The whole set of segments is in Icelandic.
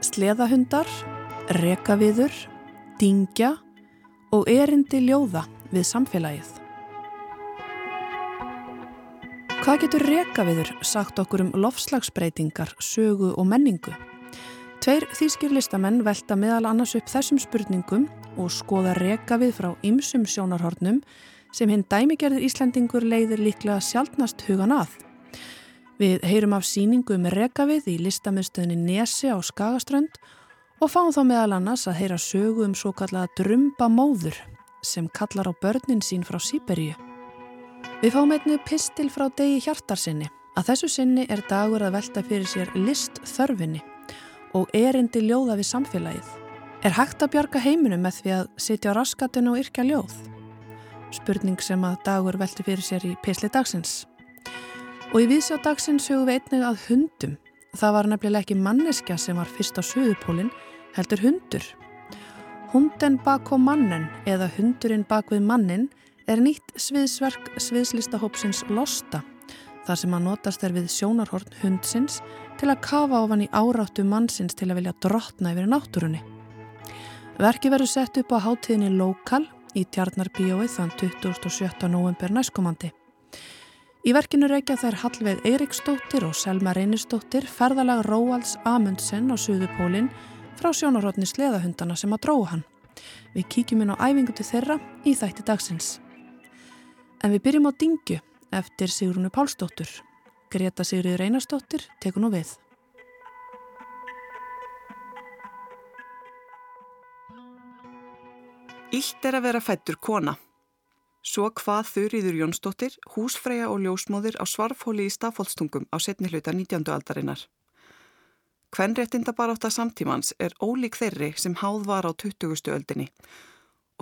Sleðahundar, rekaviður, dingja og erindi ljóða við samfélagið. Hvað getur rekaviður sagt okkur um lofslagsbreytingar, sögu og menningu? Tveir þýskir listamenn velta meðal annars upp þessum spurningum og skoða rekavið frá ymsum sjónarhornum sem hinn dæmigerður Íslandingur leiðir líklega sjálfnast hugan að. Við heyrum af síningu um rekavið í listamiðstöðinni Nesi á Skagaströnd og fáum þá meðal annars að heyra sögu um svo kallaða drömba móður sem kallar á börnin sín frá Sýberíu. Við fáum einnu pistil frá degi hjartarsinni að þessu sinni er dagur að velta fyrir sér list þörfinni og erindi ljóða við samfélagið. Er hægt að bjarga heiminum með því að sitja á raskatun og yrkja ljóð? Spurning sem að dagur velti fyrir sér í pisli dagsins. Og í viðsjá dagsins hugum við einnig að hundum. Það var nefnilega ekki manneskja sem var fyrst á söðupólinn, heldur hundur. Hunden bak á mannen eða hundurinn bak við mannin er nýtt sviðsverk sviðslistahópsins Losta, þar sem að notast er við sjónarhorn hundsins til að kafa ofan í áráttu mannsins til að vilja drottna yfir náttúrunni. Verki verður sett upp á hátíðinni Lokal í Tjarnarbíói þann 27. november næstkomandi. Í verkinu reykja þær Hallveig Eiriksdóttir og Selma Reynisdóttir ferðalag Róalds Amundsen á Suðupólinn frá sjónarhóttni sleðahundana sem að dróða hann. Við kíkjum inn á æfingu til þeirra í þætti dagsins. En við byrjum á Dingju eftir Sigrunu Pálsdóttur. Greta Sigriður Einarsdóttir tekur nú við. Ílt er að vera fættur kona. Svo hvað Þurriður Jónsdóttir, húsfreyja og ljósmóðir á svarfhóli í Stafólstungum á setni hluta 19. aldarinnar. Kvenréttinda baráta samtímans er ólík þeirri sem háð var á 20. öldinni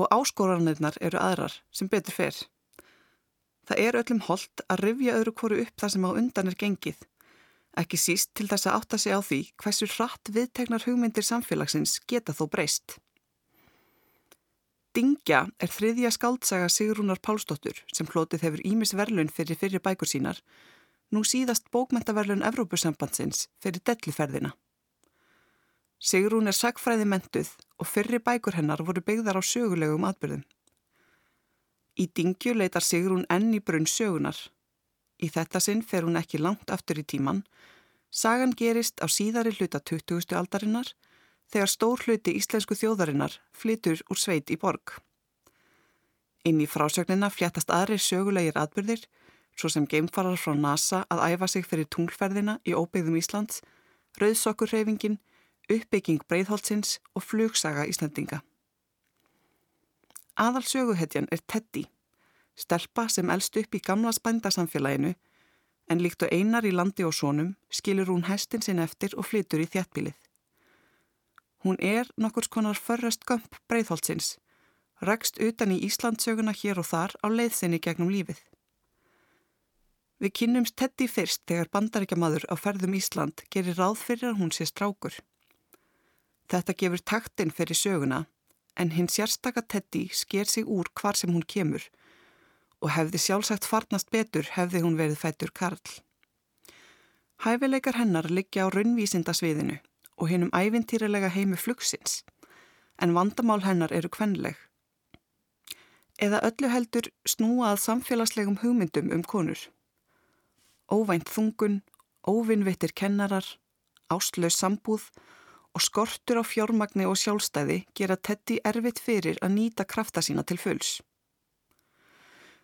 og áskoranirnar eru aðrar sem betur fer. Það er öllum holdt að rifja öðru hvoru upp þar sem á undan er gengið. Ekki síst til þess að átta sig á því hversu hratt viðtegnar hugmyndir samfélagsins geta þó breyst. Dingja er þriðja skáldsaga Sigrúnar Pálsdóttur sem hlotið hefur Ímis verlun fyrir fyrir bækur sínar, nú síðast bókmentaverlun Evrópusambandsins fyrir delliferðina. Sigrún er sagfræði mentuð og fyrir bækur hennar voru byggðar á sögulegum atbyrðum. Í Dingju leitar Sigrún enn í brunn sögunar. Í þetta sinn fer hún ekki langt aftur í tíman. Sagan gerist á síðari hluta 20. aldarinnar þegar stór hluti íslensku þjóðarinnar flytur úr sveit í borg. Inn í frásögnina fljættast aðrir sögulegir atbyrðir, svo sem geimfarar frá NASA að æfa sig fyrir tunglferðina í óbyggðum Íslands, rauðsokkurreyfingin, uppbygging breyðholtsins og flugsaga Íslandinga. Aðal söguhetjan er Teddy, stelpa sem elst upp í gamla spændasamfélaginu, en líkt og einar í landi og sónum skilur hún hestin sinn eftir og flytur í þjættbílið. Hún er nokkurs konar förrest gömp breyðholtsins, rekst utan í Íslandsöguna hér og þar á leiðsinni gegnum lífið. Við kynnumst Teddy fyrst þegar bandaríkjamaður á ferðum Ísland gerir ráð fyrir að hún sé strákur. Þetta gefur taktinn fyrir söguna en hinn sérstaka Teddy sker sig úr hvar sem hún kemur og hefði sjálfsagt farnast betur hefði hún verið fættur Karl. Hæfileikar hennar liggja á raunvísindasviðinu og hinnum ævintýralega heimi flugsins, en vandamál hennar eru kvenleg. Eða öllu heldur snúað samfélagslegum hugmyndum um konur. Óvænt þungun, óvinnvittir kennarar, áslös sambúð og skortur á fjármagni og sjálfstæði gera Teddy erfitt fyrir að nýta krafta sína til fulls.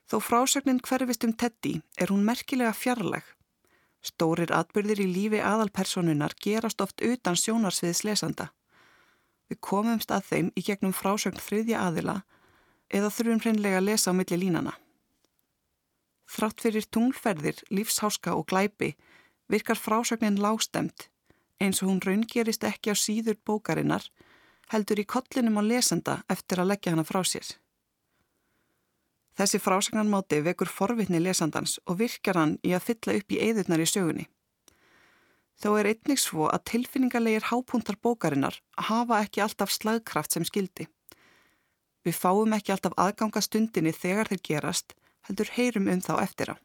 Þó frásögnin hverfist um Teddy er hún merkilega fjarlag Stórir atbyrðir í lífi aðalpersonunar gerast oft utan sjónarsviðs lesanda. Við komumst að þeim í gegnum frásögn þriðja aðila eða þurfum hreinlega að lesa á milli línana. Þrátt fyrir tunglferðir, lífsháska og glæpi virkar frásögnin lástemt eins og hún raungerist ekki á síður bókarinnar heldur í kollinum á lesanda eftir að leggja hana frá sér. Þessi frásagnarmáti vekur forvitni lesandans og virkar hann í að fylla upp í eðurnar í sögunni. Þó er einnig svo að tilfinningarlegir hápuntar bókarinnar hafa ekki alltaf slagkraft sem skildi. Við fáum ekki alltaf aðganga stundinni þegar þeir gerast, heldur heyrum um þá eftir á.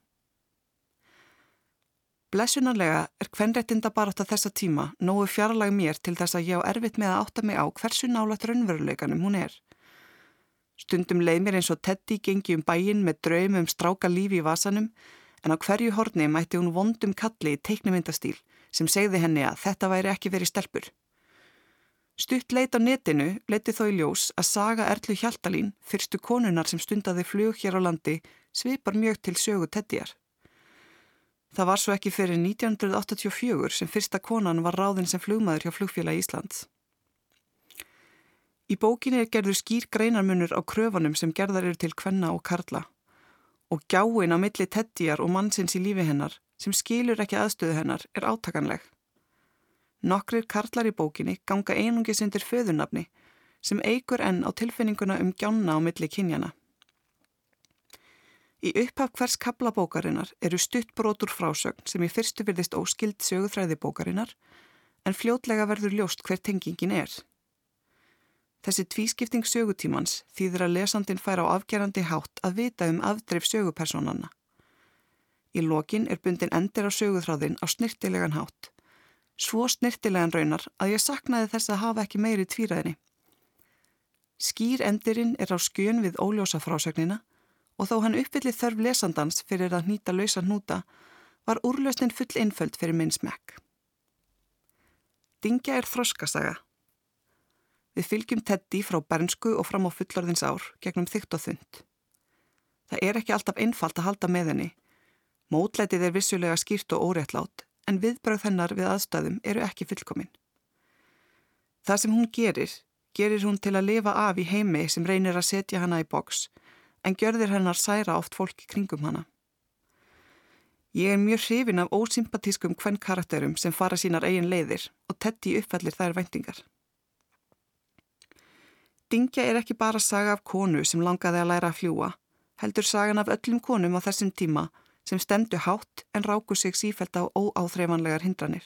Blessunarlega er hvernrettinda bara átt að þessa tíma nógu fjarlag mér til þess að ég á erfitt með að átta mig á hversu nálat raunveruleikanum hún er. Stundum leið mér eins og Teddy gengi um bæin með draum um stráka lífi í vasanum en á hverju horni mætti hún vondum kalli í teiknumyndastíl sem segði henni að þetta væri ekki verið stelpur. Stutt leit á netinu leiti þó í ljós að saga Erlu Hjaltalín, fyrstu konunar sem stundaði flug hér á landi, svipar mjög til sögu Teddyjar. Það var svo ekki fyrir 1984 sem fyrsta konan var ráðin sem flugmaður hjá flugfélag Íslands. Í bókinni er gerður skýr greinarmunur á kröfunum sem gerðar eru til kvenna og karla og gjáin á milli Teddyjar og mannsins í lífi hennar sem skilur ekki aðstöðu hennar er átakanleg. Nokkrir karlar í bókinni ganga einungis undir föðunafni sem eigur enn á tilfinninguna um gjána á milli kynjana. Í upphaf hvers kaplabókarinnar eru stuttbrótur frásögn sem í fyrstu virðist óskild söguþræði bókarinnar en fljótlega verður ljóst hver tengingin er. Þessi tvískipting sögutímans þýðir að lesandin fær á afgerandi hátt að vita um afdreif sögupersonanna. Í lokin er bundin endir á söguþráðin á snirtilegan hátt svo snirtilegan raunar að ég saknaði þess að hafa ekki meiri tvíraðinni. Skýr endirinn er á skjön við óljósa frásögnina og þó hann uppvillið þörf lesandans fyrir að nýta lausa hnúta var úrlösnin full einföld fyrir minn smekk. Dingja er þroskasaga. Við fylgjum Teddy frá bernsku og fram á fullorðins ár gegnum þygt og þund. Það er ekki alltaf einfalt að halda með henni. Mótlætið er vissulega skýrt og óréttlátt en viðbröð hennar við aðstæðum eru ekki fullkomin. Það sem hún gerir, gerir hún til að lifa af í heimi sem reynir að setja hana í boks, en gjörðir hennar særa oft fólki kringum hana. Ég er mjög hrifin af ósympatískum hvern karakterum sem fara sínar eigin leiðir og tetti uppfellir þær væntingar. Dingja er ekki bara saga af konu sem langaði að læra að fljúa, heldur sagan af öllum konum á þessum tíma sem stemdu hátt en ráku sig sífælt á óáþreifanlegar hindranir.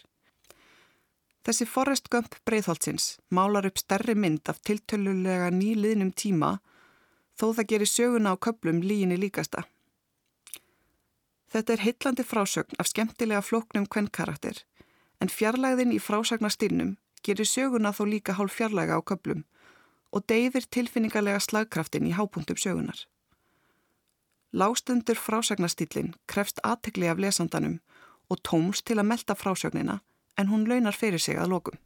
Þessi Forrest Gump breyðholtsins málar upp stærri mynd af tiltölulega nýliðnum tíma þó það gerir söguna á köplum líginni líkasta. Þetta er heitlandi frásögn af skemmtilega flóknum kvennkarakter en fjarlæðin í frásagnarstýrnum gerir söguna þó líka hálf fjarlæga á köplum og deyðir tilfinningarlega slagkraftin í hápuntum sögunar. Lástendur frásagnastýlin krefst aðtekli af lesandanum og tóms til að melda frásögnina en hún launar fyrir sig að lokum.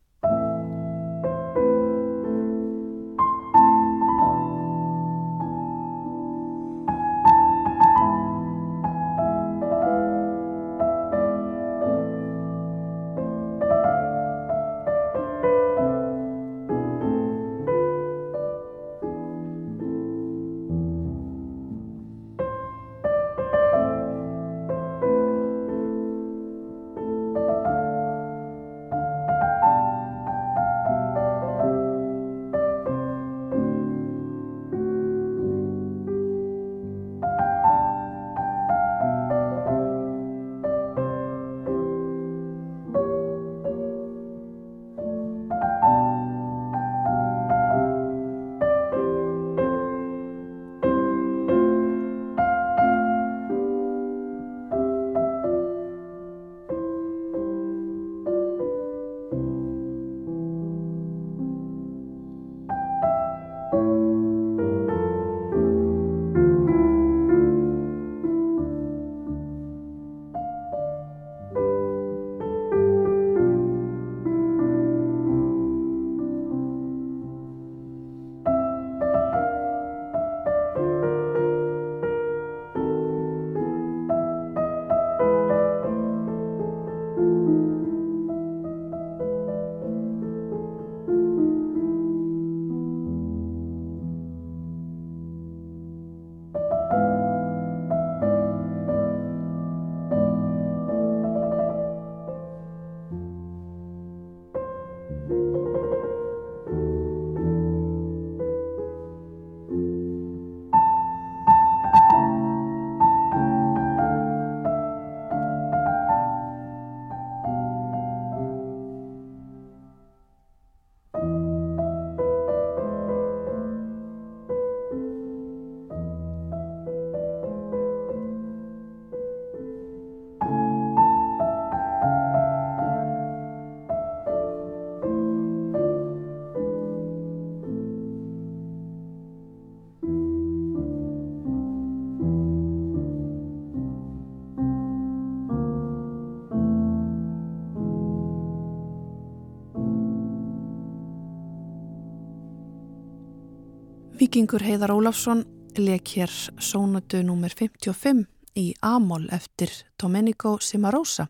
Vikingur Heiðar Ólafsson leik hér sónatu nr. 55 í Amol eftir Domenico Cimarosa.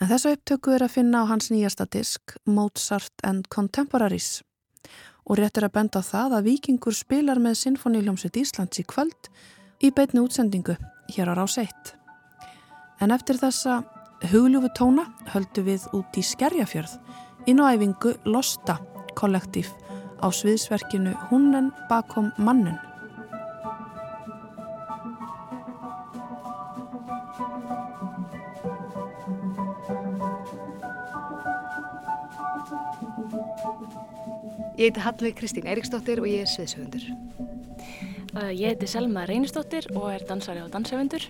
En þessu upptöku er að finna á hans nýjasta disk Mozart and Contemporaries. Og rétt er að benda það að Vikingur spilar með Sinfoníljómsveit Íslands í kvöld í beitni útsendingu hér á rás 1. En eftir þessa hugljúfu tóna höldu við út í Skerjafjörð inn á æfingu Losta kollektív á sviðsverkinu Hunnen bakom mannin. Ég heiti Hallveig Kristín Eiríksdóttir og ég er sviðsöfundur. Ég heiti Selma Reynisdóttir og er dansari og dansöfundur.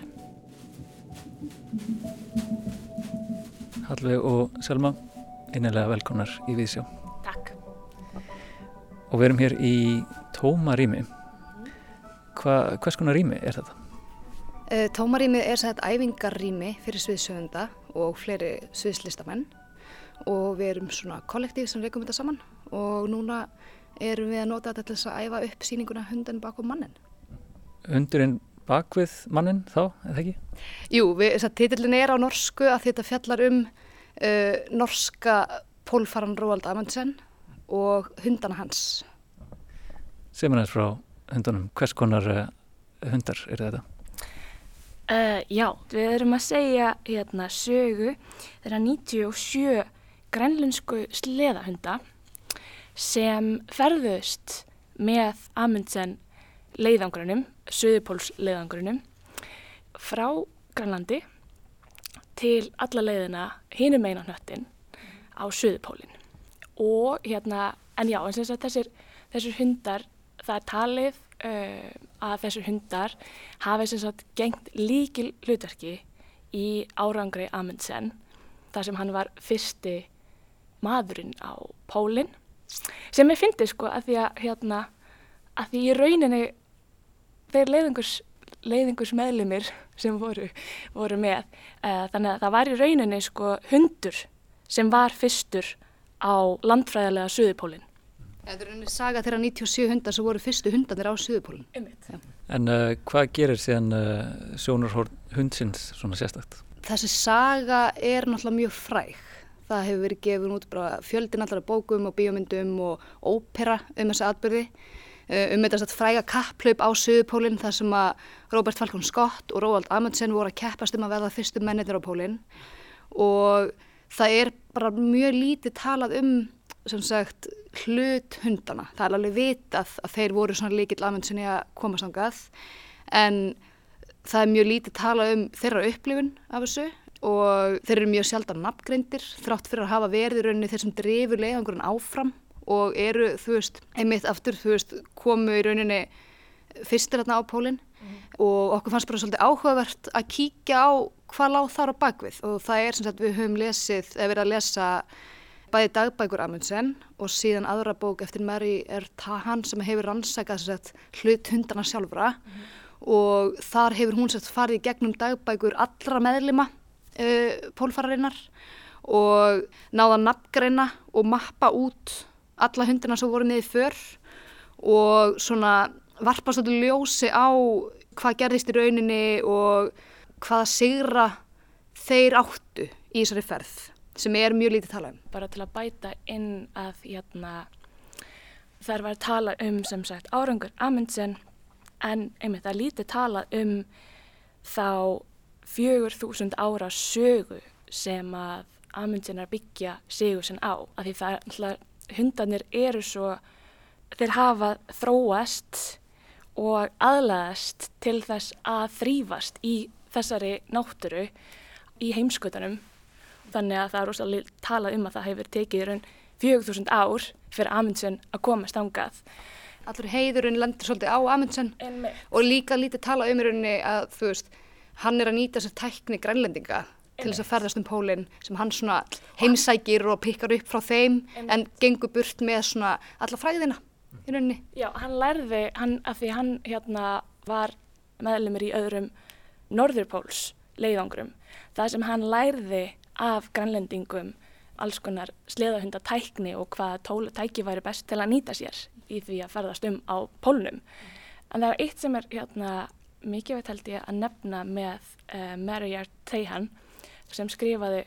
Hallveig og Selma, einnilega velkonar í Víðsjá. Og við erum hér í tóma rými. Hva, hvers konar rými er þetta? Uh, tómarými er sætt æfingarrými fyrir sviðsöfunda og fleiri sviðslistamenn og við erum svona kollektív sem reikum þetta saman og núna erum við að nota þetta til þess að æfa upp síninguna hundin bakom mannin. Hundurinn bakvið mannin þá, eða ekki? Jú, títillin er á norsku að þetta fjallar um uh, norska pólfaran Róald Amundsen og hundana hans. Segum við frá hundunum, hvers konar uh, hundar eru þetta? Uh, já, við erum að segja hérna sögu þeirra 97 grænlensku sleðahunda sem ferðust með Amundsen leiðangrunum, Suðupóls leiðangrunum frá Grænlandi til alla leiðina hinum eina hnöttin á Suðupólinn og hérna, en já, en sem sagt þessir, þessir hundar, það er talið uh, að þessir hundar hafi sem sagt gengt líkil hlutverki í árangri Amundsen þar sem hann var fyrsti maðurinn á pólinn. Sem ég fyndi sko að því að hérna að því í rauninni þeir leiðingurs, leiðingurs meðlumir sem voru, voru með uh, þannig að það var í rauninni sko hundur sem var fyrstur á landfræðilega Suðupólinn Þetta er rauninni saga þeirra 97 hundar sem voru fyrstu hundanir á Suðupólinn En uh, hvað gerir síðan uh, sjónarhórn hundsins svona sérstakt? Þessi saga er náttúrulega mjög fræg Það hefur verið gefin út bara fjöldin allar bókum og bíomindum og ópera um þessu atbyrði. Eh, um þetta fræga kapplaup á Suðupólinn þar sem að Robert Falcon Scott og Roald Amundsen voru að keppast um að verða fyrstu mennir á pólinn. Og það er bara mjög lítið talað um sagt, hlut hundana. Það er alveg vitað að þeir voru svona líkill Amundsen í að koma samgað. En það er mjög lítið talað um þeirra upplifun af þessu og þeir eru mjög sjaldan nafngreindir þrátt fyrir að hafa verið í rauninni þeir sem drefur leiðangurinn áfram og eru, þú veist, einmitt aftur, þú veist, komu í rauninni fyrstir þarna á pólinn mm. og okkur fannst bara svolítið áhugavert að kíkja á hvað láð þar á bakvið og það er sem sagt við höfum lesið, eða verið að lesa bæði dagbækur Amundsen og síðan aðra bók eftir Mary R. Tahan sem hefur rannsakað sagt, hlut hundana sjálfra mm. og þar hefur hún sagt, farið gegnum dagbækur allra meðlima uh, pólfararinnar og náða nafngreina og mappa út alla hundina sem voru niður fyrr og svona varpa svolítið ljósi á hvað gerðist í rauninni og hvaða sigra þeir áttu í þessari ferð sem er mjög lítið tala um. Bara til að bæta inn að hérna, þær var að tala um sem sagt árangur Amundsen en einmitt að lítið tala um þá fjögur þúsund ára sögu sem að Amundsen er að byggja sigur sem á af því það er alltaf hundarnir eru svo þeir hafa þróast og aðlæðast til þess að þrýfast í þessari nátturu í heimskutanum þannig að það er rosalega talað um að það hefur tekið raun 4000 ár fyrir Amundsen að koma stangað Allur heiðurinn lendur svolítið á Amundsen og líka lítið talað um í rauninni að þú veist hann er að nýta sér tækni grænlendinga til þess að ferðast um pólinn sem hann svona heimsækir og pikkar upp frá þeim en, en gengur burt með svona alla fræðina í rauninni. Já, hann lærði, hann, af því hann hérna var meðlumir í öðrum Norðurpóls leiðangrum. Það sem hann lærði af grænlendingum alls konar sleðahundatækni og hvaða tóla tæki væri best til að nýta sér í því að ferðast um á pólnum. En það er eitt sem er hérna, mikið veit held ég að nefna með uh, Marriott Teihan sem skrifaði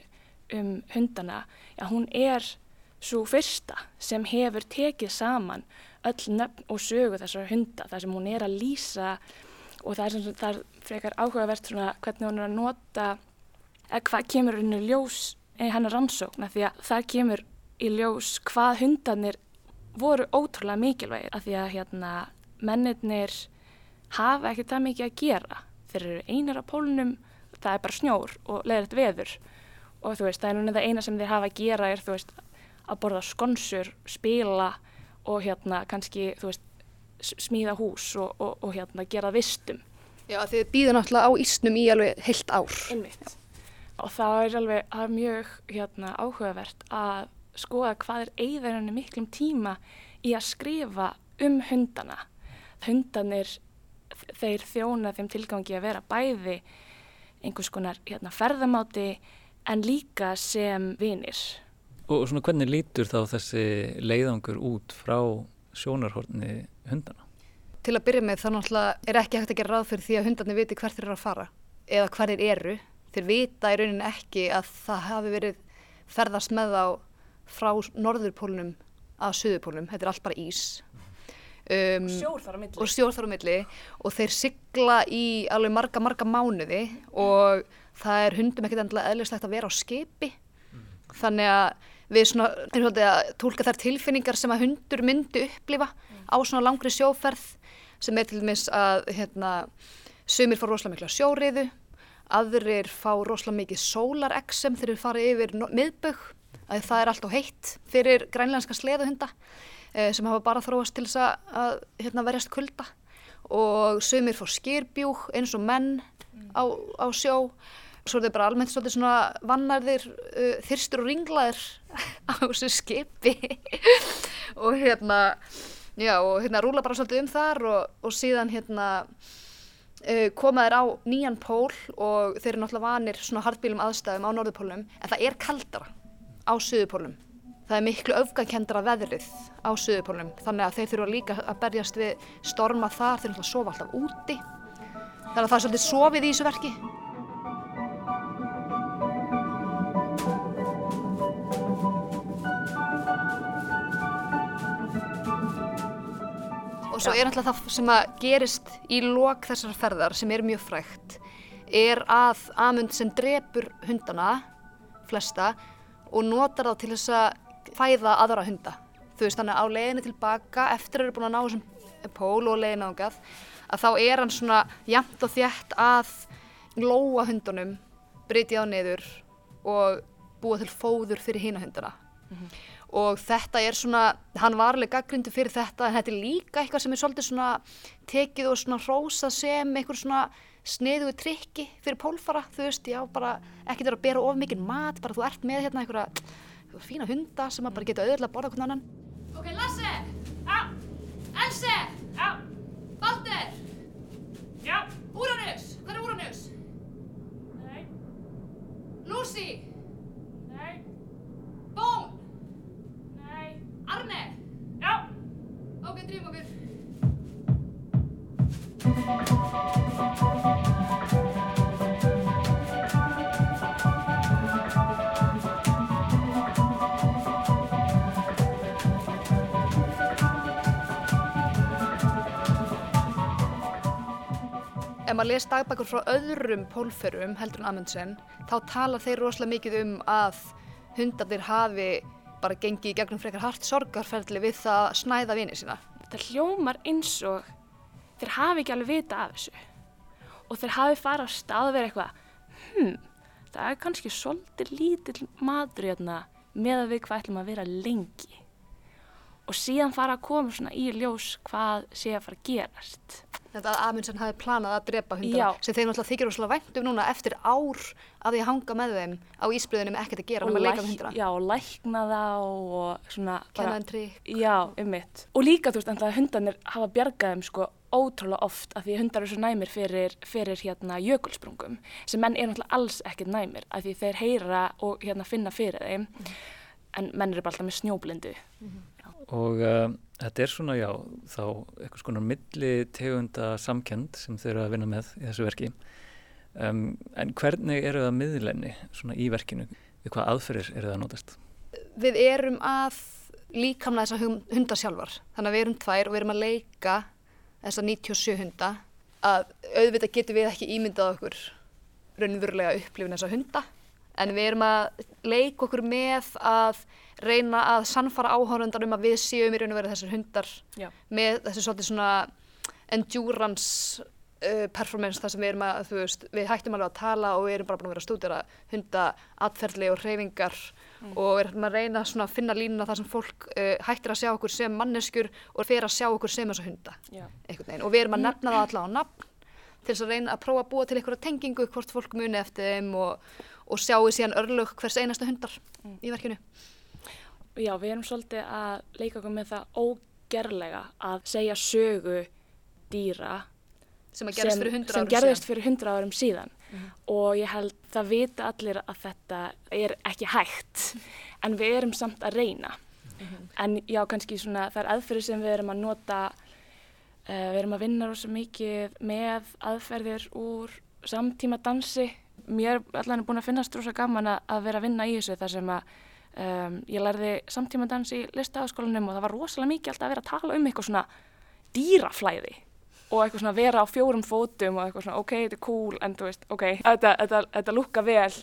um hundana. Já, hún er svo fyrsta sem hefur tekið saman öll nöfn og sögu þessar hunda þar sem hún er að lýsa og það er, sem, það er frekar áhugavert svona hvernig hún er að nota eða hvað kemur henni ljós hennar rannsókna því að það kemur í ljós hvað hundanir voru ótrúlega mikilvægir að því að hérna mennirnir hafa ekki það mikið að gera. Þeir eru einir á pólunum það er bara snjór og leðilegt veður. Og þú veist það er núna það eina sem þeir hafa að gera er þú veist að borða skonsur, spila og hérna kannski þú veist smíða hús og, og, og hérna gera vistum. Já þið býður náttúrulega á ísnum í alveg heilt ár. Einmitt. Og það er alveg það er mjög hérna áhugavert að skoða hvað er eigðarinn miklum tíma í að skrifa um hundana. Hundanir þeir þjóna þeim tilgangi að vera bæði einhvers konar hérna, ferðamáti en líka sem vinir. Og svona hvernig lítur þá þessi leiðangur út frá sjónarhorni hundana? Til að byrja með þá náttúrulega er ekki hægt að gera ráð fyrir því að hundarnir viti hvert þeir eru að fara eða hver þeir eru. Þeir vita í rauninni ekki að það hafi verið ferðast með þá frá norðurpólunum að söðurpólunum. Þetta er allt bara ís. Um, sjór þar á milli. Og sjór þar á milli og þeir sigla í alveg marga, marga mánuði og það er hundum ekkert endilega eðlislegt að vera á skipi. Þannig að við svona, erum svolítið að tólka þær tilfinningar sem að hundur myndi upplifa á svona langri sjóferð sem er til dæmis að hérna, sumir fá rosalega mikla sjóriðu, aðrir fá rosalega mikið sólareksem þegar þeir fara yfir miðbögg, að það er allt og heitt fyrir grænlænska sleðuhunda eh, sem hafa bara þróast til þess að, hérna, verjast kulda. Og sumir fá skýrbjúk eins og menn á, á sjó Svo er þetta bara almennt svolítið svona vannarðir, uh, þyrstur og ringlaðir á þessu skipi og hérna, já, og hérna rúla bara svolítið um þar og, og síðan hérna uh, koma þeir á nýjan pól og þeir eru náttúrulega vanir svona hardbílum aðstæðum á norðupólum en það er kaldara á söðupólum. Það er miklu öfgakendara veðrið á söðupólum þannig að þeir þurfa líka að berjast við storma þar, þeir náttúrulega sofa alltaf úti. Þannig að það er svolítið sofið í þessu verki. Og svo er alltaf það sem að gerist í lok þessar ferðar sem er mjög frægt er að Amund sem drefur hundana flesta og notar þá til þess að fæða aðra hunda. Þú veist þannig á leiðinu tilbaka eftir að eru búin að ná þessum pól og leiðinu ángað að þá er hann svona jæmt og þjætt að glóa hundunum breyti á niður og búa til fóður fyrir hína hundana. Mm -hmm og þetta er svona, hann var alveg gaggrindu fyrir þetta en þetta er líka eitthvað sem er svolítið svona tekið og svona rósa sem einhver svona sniðuðu trikki fyrir pólfara, þú veist, já bara ekki þurfa að bera of mikið mat, bara þú ert með hérna einhverja fína hunda sem maður bara geta auðvitað að borða hvernig annan Ok, Lasse! Já! Else! Já! Baldur! Já! Úranus! Hvað er Úranus? Nei Lucy! Nei Bón! Arne! Já! Ok, drýjum okkur. Ef maður les dagbækur frá öðrum pólferum heldur en Amundsen, þá tala þeir rosalega mikið um að hundarnir hafi bara gengið í gegnum frekar hart sorgarferðli við það að snæða vinið sína. Það hljómar eins og þeir hafi ekki alveg vita af þessu og þeir hafi farið á stað að vera eitthvað hmm, það er kannski svolítið lítill matur hérna með að við hvað ætlum að vera lengi og síðan fara að koma svona í ljós hvað sé að fara að gerast. Þetta að Amundsen hafi planað að drepa hundar sem þeir náttúrulega þykir úrslega væntum núna eftir ár að því að hanga með þeim á ísbriðinu með ekkert að gera og með leika hundra. Já, og lækna þá og svona... Kennaðin trikk. Já, ummitt. Og líka þú veist, en það hundarnir hafa bjargað þeim sko ótrúlega oft af því hundar eru svo næmir fyrir, fyrir hérna jökulsprungum sem menn er náttúrulega alls ekkert næmir af því þeir heyra og hérna finna fyrir þeim. Mm. en menn eru bara alltaf með snjóblindu. Og uh, þetta er svona, já, þá eitthvað skonar milli tegunda samkend sem þau eru að vinna með í þessu verki. Um, en hvernig eru það miðlenni svona í verkinu? Við hvað aðferðir eru það að notast? Við erum að líkamlega þessa hum- hunda sjálfar. Þannig að við erum tvær og við erum að leika þessa 97 hunda að auðvitað getum við ekki ímyndað okkur raunverulega upplifin þessa hunda en við erum að leika okkur með að reyna að sannfara áhórundar um að við séum í raun og veru þessar hundar Já. með þessi svolítið svona endurance uh, performance þar sem við erum að, þú veist, við hættum alveg að tala og við erum bara búin að vera að stúdera hunda atferðli og hreyfingar og við erum að reyna svona að finna línuna þar sem fólk uh, hættir að sjá okkur sem manneskjur og fer að sjá okkur sem þessa hunda Já. einhvern veginn og við erum að nefna það alltaf á nafn til þess að reyna að prófa að búa til einhverja tengingu hvort fólk muni eftir þeim og, og sjáu síðan örlög hvers einasta hundar í verkinu. Já, við erum svolítið að leika okkur með það ógerlega að segja sögu dýra sem að gerast fyrir sem gerðist fyrir hundra árum síðan. Og ég held það vita allir að þetta er ekki hægt en við erum samt að reyna. En já kannski svona það er aðferðir sem við erum að nota uh, við erum að vinna rosa mikið með aðferðir úr samtíma dansi mér allan er búin að finnast rosa gaman að vera að vinna í þessu þar sem að um, ég lærði samtíma dans í listaháskólanum og það var rosalega mikið alltaf að vera að tala um eitthvað svona dýraflæði og eitthvað svona vera á fjórum fótum og eitthvað svona ok, þetta er cool en þú veist, ok, þetta, þetta, þetta lúka vel.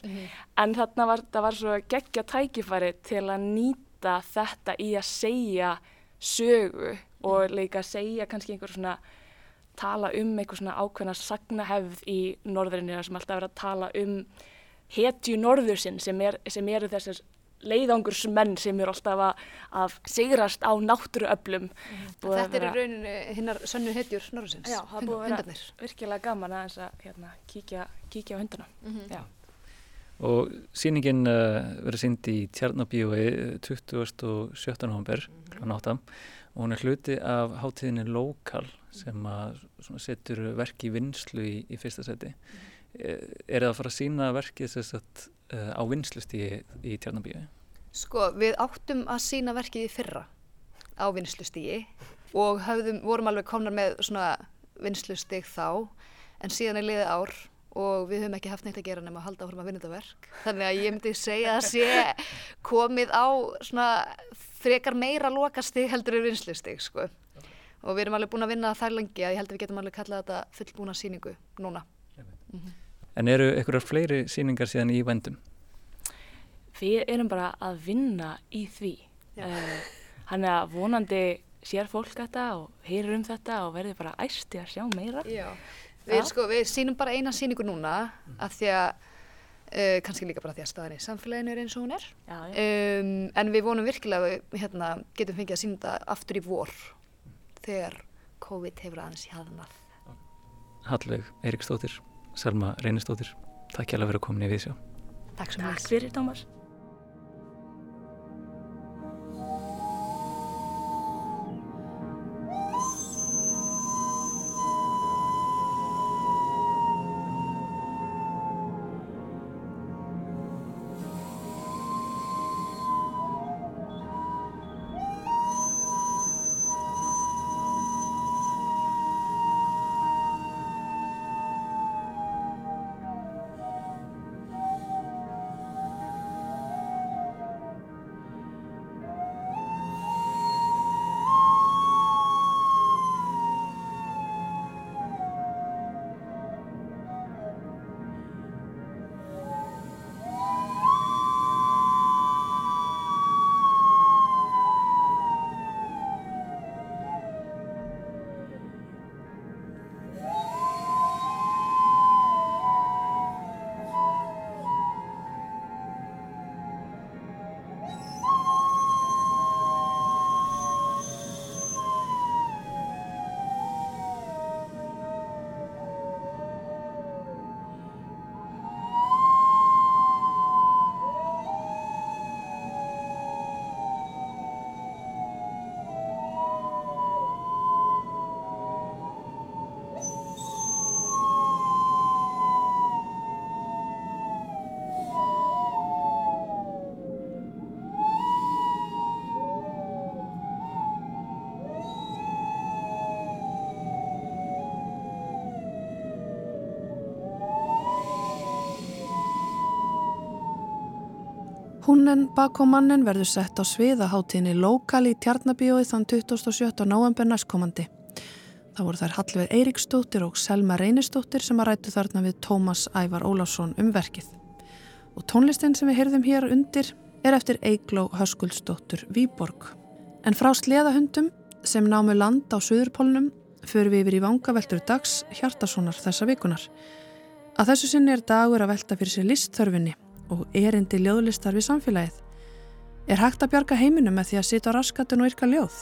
En þarna var, það var svo geggja tækifæri til að nýta þetta í að segja sögu og líka segja kannski einhver svona tala um eitthvað svona ákveðna sagnahefð í norðurinu sem alltaf er að tala um hetju norðursinn sem, er, sem eru þessar leiðangursmenn sem eru alltaf að, að sigrast á náttúruöflum að Þetta er í vera- rauninu hinnar sönnu hetjur Norðursins, Já, það búið að vera hundarnir. virkilega gaman aðeins að hérna, kíkja, kíkja á hundana. Já. Og sýningin uh, verður sýnd í Tjarnabíói 27. november kl. 8 og hún er hluti af hátíðinni Lokal sem að svona, setur verk í vinslu í, í fyrsta seti. Er, er það að fara að sína verkið sem sagt, uh, á vinslustíði í Tjarnabíói? Sko, við áttum að sína verkið í fyrra á vinslustígi og höfðum, vorum alveg komnar með svona vinslustig þá en síðan er liðið ár og við höfum ekki haft neitt að gera nema að halda áfram að vinna þetta verk. Þannig að ég myndi segja að sé komið á svona frekar meira lokastig heldur en vinslustig, sko. Og við erum alveg búin að vinna það lengi að ég held að við getum alveg kallað þetta fullbúna síningu núna. En eru einhverjar fleiri sýningar síðan í vendum? Við erum bara að vinna í því. Uh, Þannig að vonandi sér fólk þetta og heyrir um þetta og verður bara æsti að sjá meira. Já. Við, sko, við sýnum bara eina sýningu núna af því að uh, kannski líka bara því að staðan í samfélaginu er eins og hún er Já, já. um, en við vonum virkilega að við hérna, getum fengið að sýna þetta aftur í vor þegar COVID hefur aðeins hjaðnað Hallveig Eiríksdóttir, Selma Reynisdóttir, takk hjá að vera komin í Vísjá. Takk sem Takk fyrir, Tómas. Húnnen bak og mannen verður sett á sviðaháttíðinni lokal í Tjarnabíói þann 27. november næstkomandi. Það voru þær Hallveig Eiríksdóttir og Selma Reynistóttir sem að rætu þarna við Tómas Ævar Ólásson um verkið. Og tónlistin sem við heyrðum hér undir er eftir Eigló Höskuldsdóttur Výborg. En frá sleðahundum sem námu land á Suðurpólnum förum við yfir í vangaveltur dags hjartasónar þessa vikunar. Að þessu sinni er dagur að velta fyrir sér listþörfinni og erindi ljóðlistar við samfélagið. Er hægt að bjarga heiminum með því að sita á raskatun og yrka ljóð?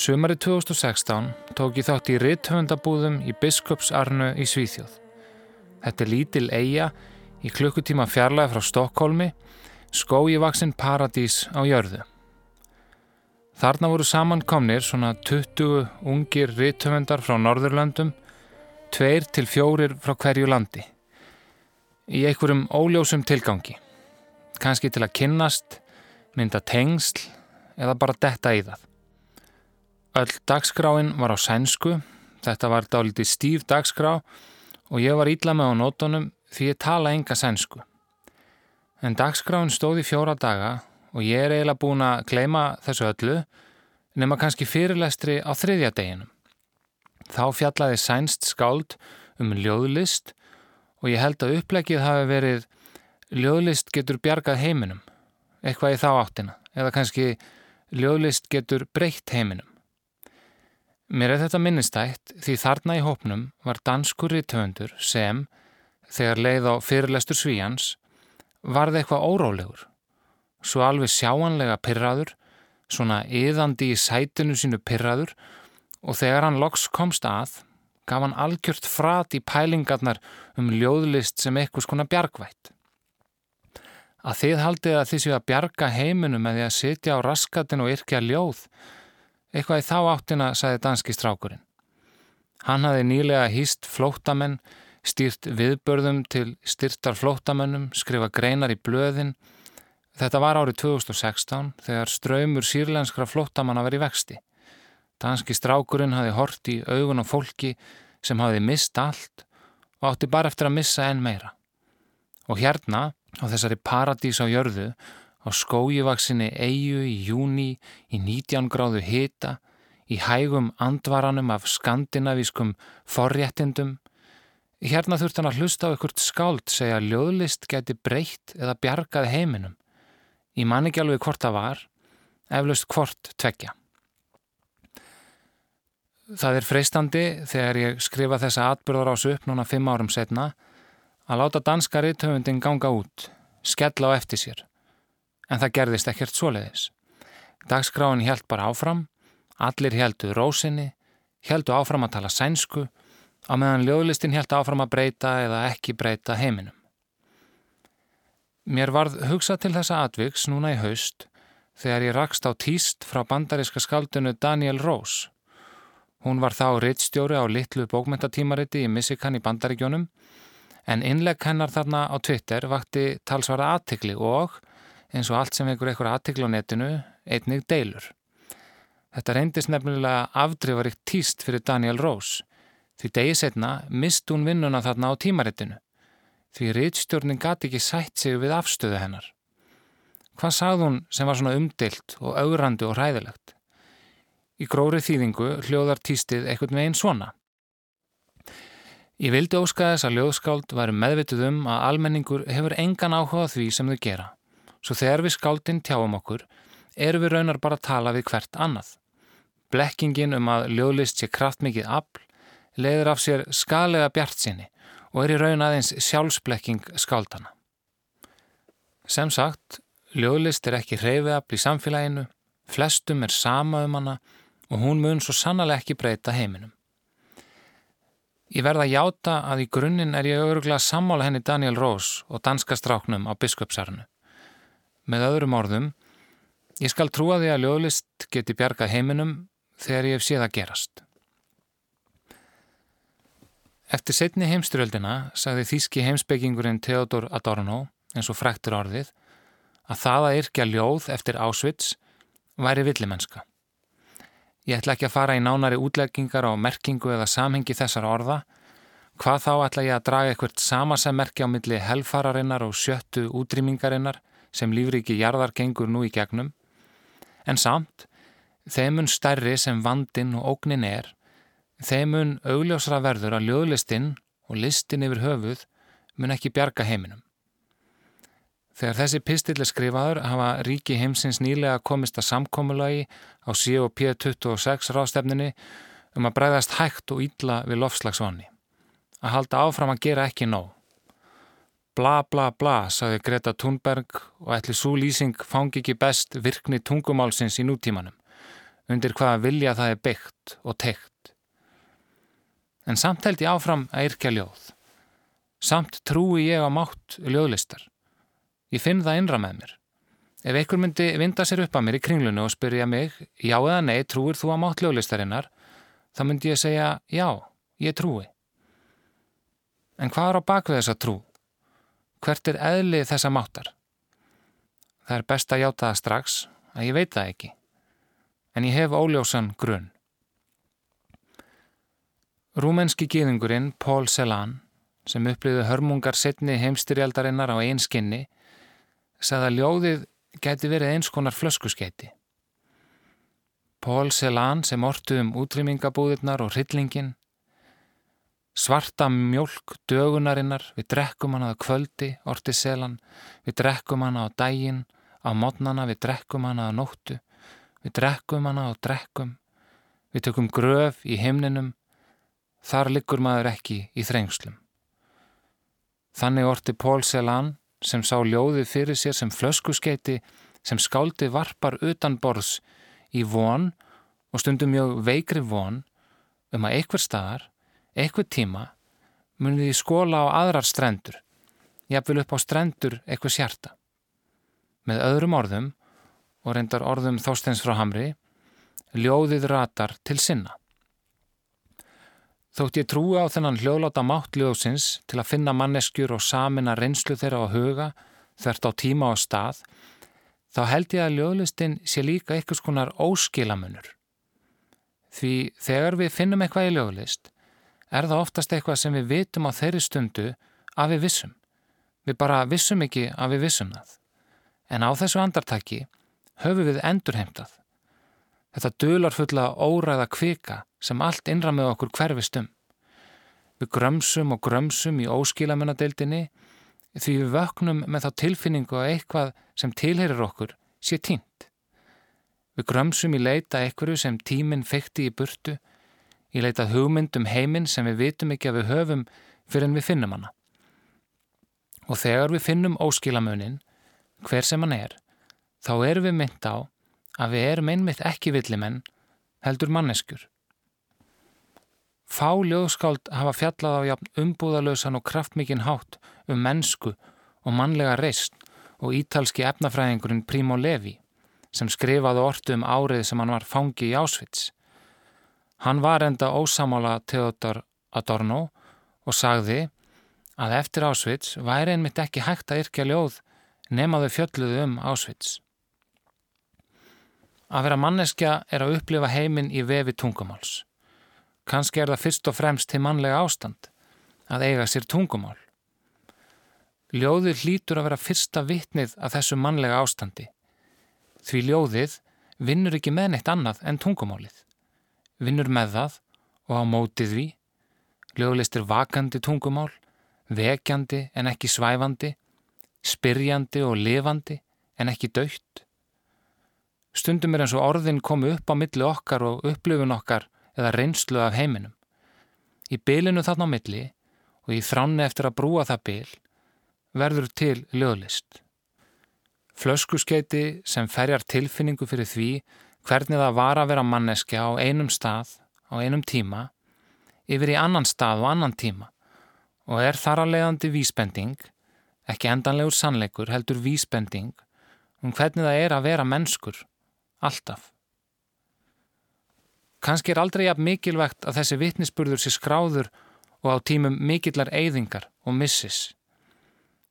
Sumari 2016 tók ég þátt í rithöfundabúðum í Biskupsarnu í Svíþjóð. Þetta er lítil eiga í klukkutíma fjarlæði frá Stokkólmi, skójivaksinn paradís á jörðu. Þarna voru samankomnir svona 20 ungir rithöfundar frá Norðurlöndum, tveir til fjórir frá hverju landi. Í einhverjum óljósum tilgangi. Kanski til að kynnast, mynda tengsl eða bara detta í það. Öll dagskráin var á sænsku, þetta var dálítið stíf dagskrá og ég var ílla með á nótunum því ég tala enga sænsku. En dagskráin stóði fjóra daga og ég er eiginlega búin að gleima þessu öllu nema kannski fyrirlestri á þriðja deginum. Þá fjallaði sænst skáld um ljóðlist og ég held að upplegið hafi verið ljóðlist getur bjargað heiminum, eitthvað í þá áttina, eða kannski ljóðlist getur breytt heiminum. Mér er þetta minnistætt því þarna í hópnum var danskur rittöfundur sem, þegar leið á fyrirlestur svíjans, varði eitthvað órólegur. Svo alveg sjáanlega pyrraður, svona yðandi í sætinu sínu pyrraður og þegar hann loks komst að, gaf hann algjört frat í pælingarnar um ljóðlist sem eitthvað skona bjargvætt. Að þið haldið að þið séu að bjarga heiminum með því að sitja á raskatin og yrkja ljóð, Eitthvað í þá áttina, sagði danski strákurinn. Hann hafi nýlega hýst flótamenn, stýrt viðbörðum til styrtar flótamennum, skrifa greinar í blöðin. Þetta var árið 2016 þegar ströymur sírlenskra flótamanna verið vexti. Danski strákurinn hafi hort í augun á fólki sem hafi mist allt og átti bara eftir að missa enn meira. Og hérna, á þessari paradís á jörðu, á skójivaksinni eigu í júni í 19 gráðu hita, í hægum andvaranum af skandinavískum forréttindum. Hérna þurft hann að hlusta á ekkert skáld segja að ljóðlist geti breytt eða bjargað heiminum. Í manni alveg hvort það var, eflaust hvort tvekja. Það er freistandi þegar ég skrifa þessa atbyrðar ás upp núna fimm árum setna að láta danska rithöfundin ganga út, skella á eftir sér en það gerðist ekkert svoleiðis. Dagskráin held bara áfram, allir heldu rósinni, heldu áfram að tala sænsku, á meðan ljóðlistin held áfram að breyta eða ekki breyta heiminum. Mér varð hugsa til þessa atviks núna í haust þegar ég rakst á týst frá bandariska skaldunu Daniel Rose. Hún var þá rittstjóri á litlu bókmentatímariti í Missikan í bandaríkjónum en innlegg hennar þarna á Twitter vakti talsvara aðtikli og eins og allt sem einhver eitthvað aðtikla á netinu, einnig deilur. Þetta reyndist nefnilega afdrifaríkt týst fyrir Daniel Rose, því degi setna mist hún vinnuna þarna á tímarittinu, því rittstjórnin gati ekki sætt sig við afstöðu hennar. Hvað sagði hún sem var svona umdilt og augrandi og hræðilegt? Í gróri þýðingu hljóðar týstið eitthvað með einn svona. Ég vildi óska þess að ljóðskáld varu meðvituð um að almenningur hefur engan áhuga því sem þau gera. Svo þegar við skáldin tjáum okkur, eru við raunar bara að tala við hvert annað. Blekkingin um að ljóðlist sé kraftmikið afl, leiður af sér skalega bjart sinni og er í raun aðeins sjálfsblekking skáldana. Sem sagt, ljóðlist er ekki hreyfiðafl í samfélaginu, flestum er sama um hana og hún mun svo sannlega ekki breyta heiminum. Ég verða að játa að í grunninn er ég öruglega sammála henni Daniel Rose og danska stráknum á biskupsarnu. Með öðrum orðum, ég skal trúa því að ljóðlist geti bjargað heiminum þegar ég hef séð að gerast. Eftir setni heimsturöldina sagði þýski heimsbyggingurinn Theodor Adorno, eins og fræktur orðið, að það að yrkja ljóð eftir Auschwitz væri villimenska. Ég ætla ekki að fara í nánari útleggingar á merkingu eða samhengi þessar orða. Hvað þá ætla ég að draga eitthvað samasemmerki á milli helfararinnar og sjöttu útrýmingarinnar sem lífriki jarðar gengur nú í gegnum. En samt, þeimun stærri sem vandin og ógnin er, þeimun augljósra verður að ljóðlistinn og listin yfir höfuð mun ekki bjarga heiminum. Þegar þessi pistill er skrifaður hafa ríki heimsins nýlega komist að samkómulagi á COP26 rástefninni um að bregðast hægt og ítla við lofslagsvanni. Að halda áfram að gera ekki nóg. Bla bla bla, saði Greta Thunberg og ætli svo lýsing fangi ekki best virkni tungumálsins í nútímanum, undir hvaða vilja það er byggt og teikt. En samt held ég áfram að yrkja ljóð. Samt trúi ég á mátt ljóðlistar. Ég finn það innra með mér. Ef einhver myndi vinda sér upp að mér í kringlunu og spyrja mig, já eða nei, trúir þú að mátt löglistarinnar, þá myndi ég segja, já, ég trúi. En hvað er á bakvið þessa trú? Hvert er eðlið þessa máttar? Það er best að hjáta það strax, að ég veit það ekki. En ég hef óljósan grunn. Rúmenski gíðingurinn Paul Celan, sem upplýði hörmungar setni heimstyrjaldarinnar á einskinni, sagði að ljóðið gæti verið eins konar flöskuskeiti. Pól Celan sem ortu um útrýmingabúðirnar og hryllingin, svarta mjölk dögunarinnar, við drekkum hana á kvöldi, orti Celan, við drekkum hana á dægin, á modnana, við drekkum hana á nóttu, við drekkum hana á drekkum, við tökum gröf í himninum, þar liggur maður ekki í þrengslum. Þannig orti Pól Celan sem sá ljóðið fyrir sér sem flöskuskeiti sem skáldi varpar utan borðs í von og stundum mjög veikri von um að einhver staðar, einhver tíma munið í skóla á aðrar strendur, jafnvel upp á strendur eitthvað sjarta. Með öðrum orðum, og reyndar orðum þósteins frá Hamri, ljóðið ratar til sinna. Þótt ég trúi á þennan hljóðláta máttljóðsins til að finna manneskjur og samina reynslu þeirra á huga þvert á tíma og stað, þá held ég að ljóðlistin sé líka einhvers konar óskilamunur. Því þegar við finnum eitthvað í ljóðlist, er það oftast eitthvað sem við vitum á þeirri stundu að við vissum. Við bara vissum ekki að við vissum það. En á þessu andartaki höfum við endurheimtað. Þetta dular fulla óræða kvika sem allt innra með okkur hverfistum. Við grömsum og grömsum í óskilamunnadeildinni því við vöknum með þá tilfinningu að eitthvað sem tilherir okkur sé tínt. Við grömsum í leita einhverju sem tíminn fekti í burtu, í leita hugmyndum heiminn sem við vitum ekki að við höfum fyrir en við finnum hana. Og þegar við finnum óskilamunin, hver sem hann er, þá erum við mynd á að við erum einmitt ekki villimenn, heldur manneskjur. Fá ljóðskáld hafa fjallað á jafn umbúðalösan og kraftmikinn hátt um mennsku og mannlega reist og ítalski efnafræðingurinn Primo Levi sem skrifaði ortu um árið sem hann var fangi í Ásvits. Hann var enda ósamála Theodor Adorno og sagði að eftir Ásvits væri einmitt ekki hægt að yrkja ljóð nemaðu fjölluðu um Ásvits. Að vera manneskja er að upplifa heiminn í vefi tungumáls. Kanski er það fyrst og fremst til mannlega ástand að eiga sér tungumál. Ljóðið hlýtur að vera fyrsta vitnið að þessu mannlega ástandi. Því ljóðið vinnur ekki með neitt annað en tungumálið. Vinnur með það og á mótið því. Er vakandi tungumál, vekjandi en ekki svæfandi, spyrjandi og lifandi en ekki dögt. Stundum er eins og orðin komu upp á milli okkar og upplifun okkar eða reynslu af heiminum. Í bylinu þarna á milli og í þránni eftir að brúa það byl verður til löglist. Flöskuskeiti sem ferjar tilfinningu fyrir því hvernig það var að vera manneskja á einum stað, á einum tíma, yfir í annan stað og annan tíma og er þar að leiðandi vísbending, ekki endanlegur sannleikur heldur vísbending um hvernig það er að vera mennskur, alltaf. Kanski er aldrei jafn mikilvægt að þessi vittnisspurður sé skráður og á tímum mikillar eyðingar og missis.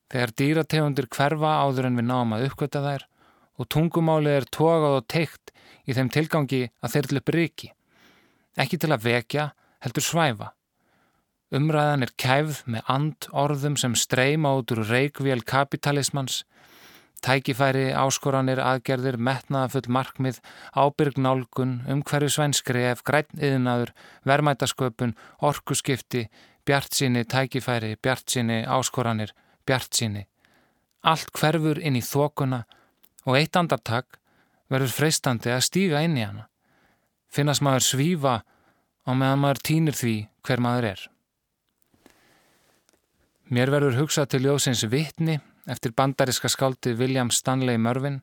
Þegar dýrategundir hverfa áður en við náum að uppgöta þær og tungumáli er tógað og teikt í þeim tilgangi að þeir til upp riki. Ekki til að vekja, heldur svæfa. Umræðan er kæfð með and orðum sem streyma út úr reikvél kapitalismans, tækifæri, áskoranir, aðgerðir, metnaðafull markmið, ábyrg nálgun, umhverju svenskref, grænniðinaður, vermætasköpun, orkuskipti, bjart síni, tækifæri, bjart síni, áskoranir, bjart síni. Allt hverfur inn í þokuna og eitt andartak verður freistandi að stíga inn í hana. Finnast maður svífa á meðan maður týnir því hver maður er. Mér verður hugsað til ljósins vittni eftir bandariska skáldi William Stanley Mörvin.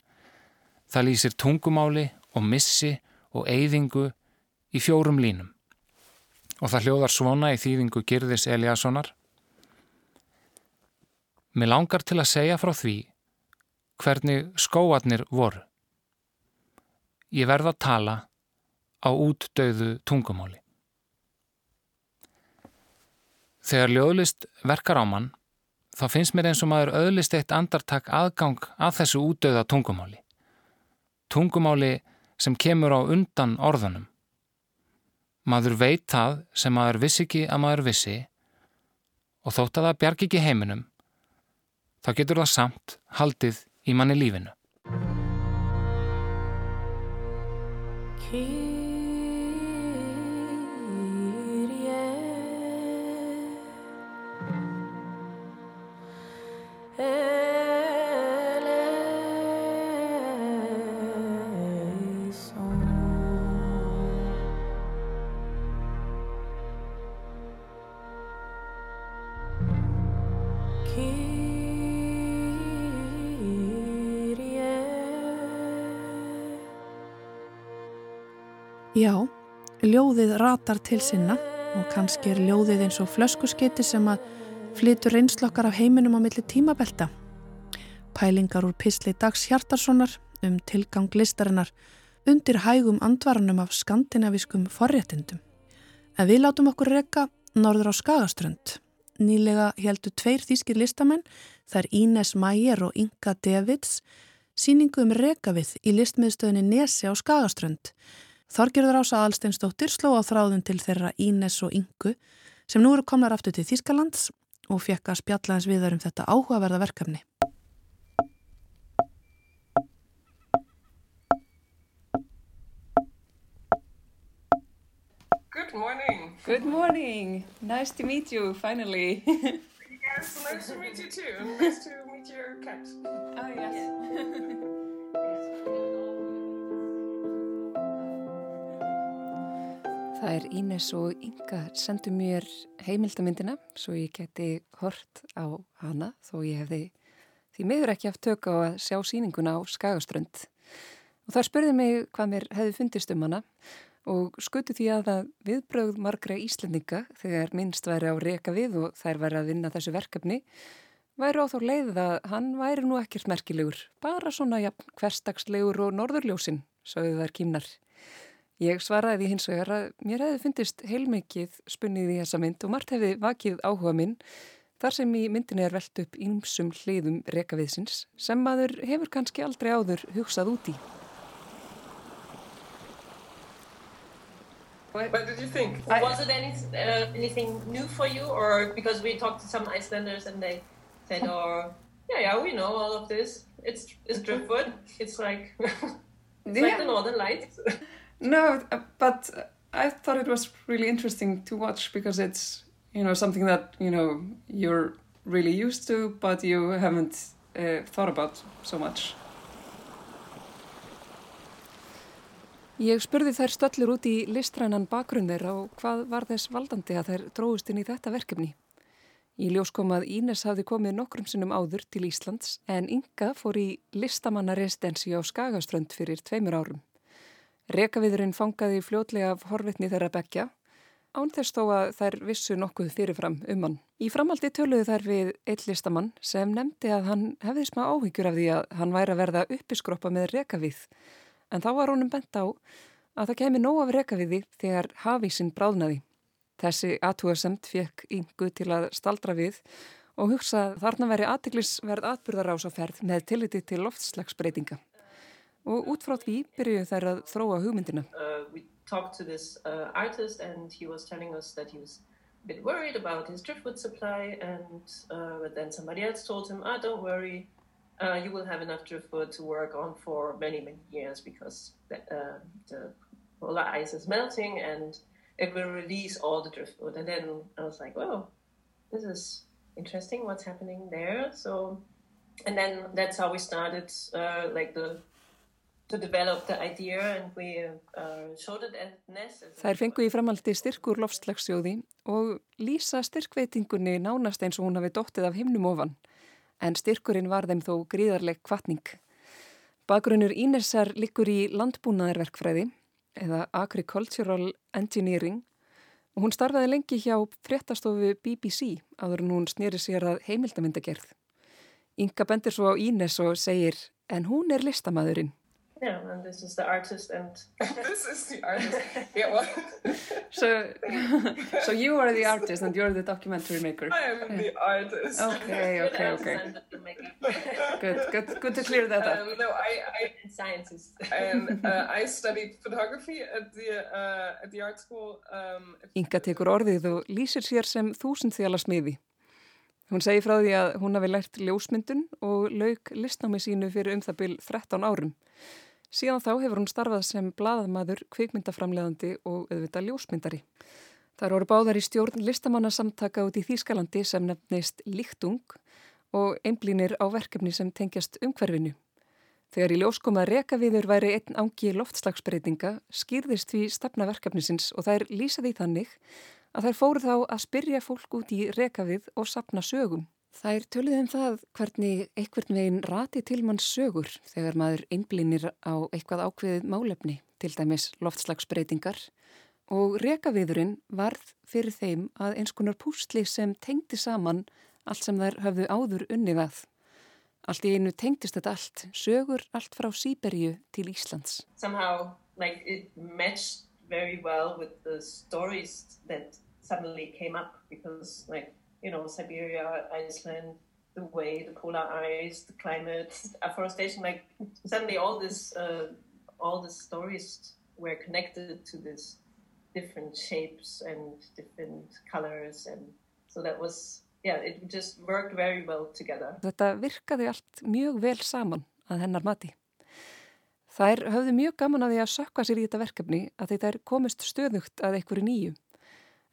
Það lýsir tungumáli og missi og eyðingu í fjórum línum. Og það hljóðar svona í þýðingu Girðis Eliassonar. Mér langar til að segja frá því hvernig skóarnir voru. Ég verða að tala á útdauðu tungumáli. Þegar ljóðlist verkar á mann, þá finnst mér eins og maður öðlist eitt andartak aðgang að þessu útdauða tungumáli. Tungumáli sem kemur á undan orðunum. Maður veit það sem maður vissi ekki að maður vissi og þótt að það bjarg ekki heiminum, þá getur það samt haldið í manni lífinu. hey Já, ljóðið ratar til sinna og kannski er ljóðið eins og flöskuskeiti sem að flytur reynslokkar af heiminum á milli tímabelta. Pælingar úr Písli Dags Hjartarssonar um tilgang listarinnar undir hægum andvaranum af skandinaviskum forréttindum. En við látum okkur rekka norður á Skagaströnd. Nýlega heldur tveir þýskir listamenn, þar Ínes Mæger og Inga Davids, síningu um rekavið í listmiðstöðinni Nesi á Skagaströnd Þorgjörður Ása Alsteinsdóttir sló á þráðun til þeirra Ínes og Ingu sem nú eru komnar aftur til Þýskalands og fekk að spjalla hans viðar um þetta áhugaverða verkefni. Good morning. Good morning. Nice to meet you finally. yes, nice to meet you too. Nice to meet your cat. Oh yes. Það er Ínes og Inga sendu mér heimildamindina svo ég geti hort á hana þó ég hefði því miður ekki haft tök á að sjá síninguna á Skagaströnd. Og það spurði mig hvað mér hefði fundist um hana og skutu því að það viðbröð margra íslendinga þegar minnst væri á reka við og þær væri að vinna þessu verkefni væri á þá leið að hann væri nú ekkert merkilegur, bara svona ja, hverstagslegur og norðurljósin, sögðu þær kýmnar. Ég svaraði því hins vegar að mér hefði fundist heilmikið spunnið í þessa mynd og margt hefði vakið áhuga minn þar sem í myndinni er velt upp ímsum hliðum rekaviðsins sem maður hefur kannski aldrei áður hugsað út í. What did you think? I, was it any, uh, anything new for you or because we talked to some Icelanders and they said, oh, yeah, yeah, we know all of this. It's, it's driftwood. It's like, it's yeah. like the Northern Lights. No, uh, but I thought it was really interesting to watch because it's, you know, something that, you know, you're really used to, but you haven't uh, thought about so much. Ég spurði þær stöllur út í listrænan bakgrunn þeirra og hvað var þess valdandi að þær dróðust inn í þetta verkefni. Í ljós kom að Ínes hafði komið nokkrum sinnum áður til Íslands en Inga fór í listamannaresidensi á Skagaströnd fyrir tveimur árum. Rekaviðurinn fangaði fljótlega af horfitni þeirra bekja. ánþess þó að þær vissu nokkuð fyrirfram um hann. Í framaldi töluðu þær við eitt listamann sem nefndi að hann hefði smá áhyggjur af því að hann væri að verða uppiskroppa með rekavið. En þá var honum bent á að það kemi nóg af rekaviði þegar hafísinn bráðnaði. Þessi aðtúasemt fekk yngu til að staldra við og hugsa þarna veri aðtiklisverð atbyrðarás á ferð með tilliti til loftslagsbreytinga. Og út frá því byrjuðu þær að þróa hugmyndina. Uh, talked to this uh, artist and he was telling us that he was a bit worried about his driftwood supply and uh, but then somebody else told him, ah, don't worry, uh, you will have enough driftwood to work on for many, many years because the, uh, the polar ice is melting and it will release all the driftwood. And then I was like, oh, this is interesting what's happening there. So, and then that's how we started uh, like the Uh, Þær fengu í framaldi styrkur loftslagsjóði og lýsa styrkveitingunni nánast eins og hún hafi dóttið af himnum ofan, en styrkurinn var þeim þó gríðarleg kvartning. Bakgrunnur Ínersar likur í landbúnaðarverkfræði eða Agricultural Engineering og hún starfaði lengi hjá fréttastofu BBC áður en hún snýri sér að heimildamindagerð. Inga bendir svo á Ínes og segir en hún er listamæðurinn. Yeah, and this is the artist, and this is the artist. Yeah, well. so, so you are the artist, and you're the documentary maker. I am yeah. the artist. Okay, okay, okay. good, good, good to clear that up. Um, no, I, I scientist. and uh, I studied photography at the uh, at the art school. Um, Inga tekur orðið og lýsir sér sem þúsundþjála smiði. Hún segir frá því að hún hafi lært ljósmyndun og lauk listnámi sínu fyrir um það byrj 13 árum. Síðan þá hefur hún starfað sem bladamadur, kvikmyndaframleðandi og auðvitað ljósmyndari. Það eru báðar í stjórn listamannasamtaka út í Þýskalandi sem nefnist Líktung og einblínir á verkefni sem tengjast umhverfinu. Þegar í ljóskoma rekaviður væri einn ángi loftslagsbreytinga skýrðist því stefna verkefnisins og þær lýsaði þannig að þær fóru þá að spyrja fólk út í rekavið og sapna sögum. Það er töluð um það hvernig einhvern veginn rati til mann sögur þegar maður einblínir á eitthvað ákveðið málefni, til dæmis loftslagsbreytingar og rekaviðurinn varð fyrir þeim að eins konar púsli sem tengdi saman allt sem þær hafðu áður unnið að. Allt í einu tengdist þetta allt, sögur allt frá Sýberju til Íslands. Somehow like it matched very well with the stories that suddenly came up because like you know, Siberia, Iceland, the way, the polar ice, the climate, afforestation, like suddenly all this, uh, all the stories were connected to this different shapes and different colors and so that was, yeah, it just worked very well together. Þetta virkaði allt mjög vel saman að hennar mati. Þær höfðu mjög gaman að því að sökka sér í þetta verkefni að þetta er komist stöðugt að einhverju nýju.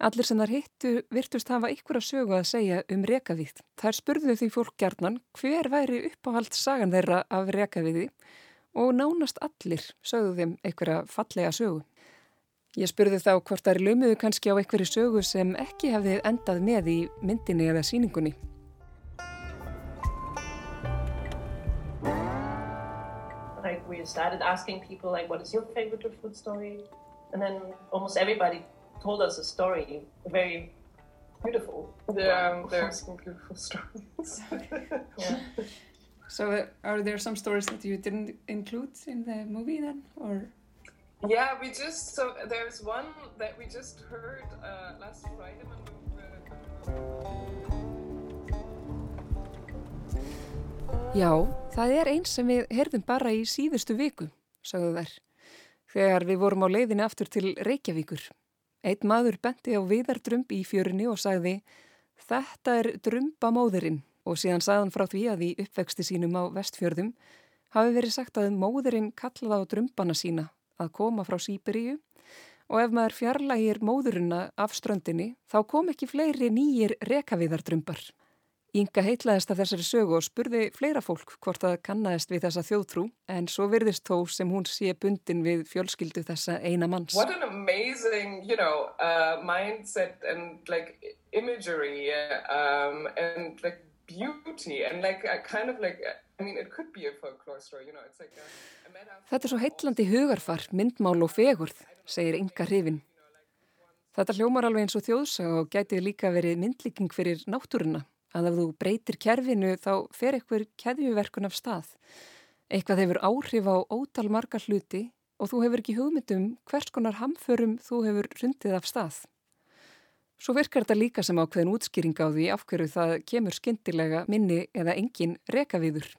Allir sem þar hittu virtust hafa ykkur að sögu að segja um rekavíð. Þær spurðu því fólk gjarnan hver væri uppáhald sagan þeirra af rekavíði og nánast allir sögðu þeim að fallega sögu. Ég spurði þá hvort þær lömuðu kannski á ykkur sögu sem ekki hefði endað með í myndinni eða síningunni. Like we started asking people like what is your favorite food story and then almost everybody told us a story, very beautiful. Yeah, there are some beautiful stories. yeah. So, uh, are there some stories that you didn't include in the movie then, or? Yeah, we just so there's one that we just heard uh, last Friday when we were. Já, það er eins sem við herðum bara í síðustu viku, sagðu þær, þegar við vorum á leiðinni aftur til Reykjavíkur Eitt maður benti á viðardrömb í fjörunni og sagði Þetta er drömbamóðurinn og síðan sagðan frá því að í uppvexti sínum á vestfjörðum hafi verið sagt að móðurinn kallaði á drömbana sína að koma frá Sýberíu og ef maður fjarlægir móðurina af ströndinni þá kom ekki fleiri nýjir rekaviðardrömbar. Inga heitlaðist af þessari sögu og spurði fleira fólk hvort það kannast við þessa þjóðtrú en svo virðist þó sem hún sé bundin við fjölskyldu þessa eina manns. What an amazing, you know, uh, mindset and like imagery um, and like beauty and like a kind of like, I mean story, you know, like a, a Þetta er svo heitlandi hugarfar, myndmál og fegurð, segir Inga hrifin. Þetta hljómar alveg eins og þjóðsag og gæti líka verið myndlíking fyrir náttúruna að ef þú breytir kerfinu þá fer eitthvað keðjuverkun af stað. Eitthvað hefur áhrif á ótal marga hluti og þú hefur ekki hugmyndum hvers konar hamförum þú hefur rundið af stað. Svo virkar þetta líka sem ákveðin útskýring á því af hverju það kemur skindilega minni eða engin rekaviður.